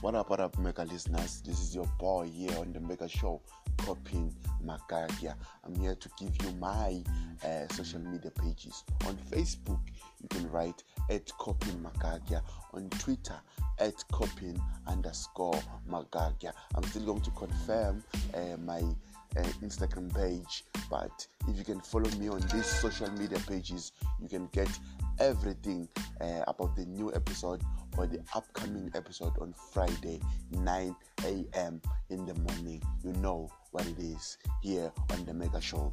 What up, what up, Mega listeners? This is your boy here on the Mega Show, Copin Makagia. I'm here to give you my uh, social media pages. On Facebook, you can write at Copin Makagia. On Twitter, at Copin underscore Makagia. I'm still going to confirm uh, my uh, Instagram page, but if you can follow me on these social media pages, you can get everything uh, about the new episode or the upcoming episode on Friday, 9 a.m. in the morning. You know what it is here on the Mega Show.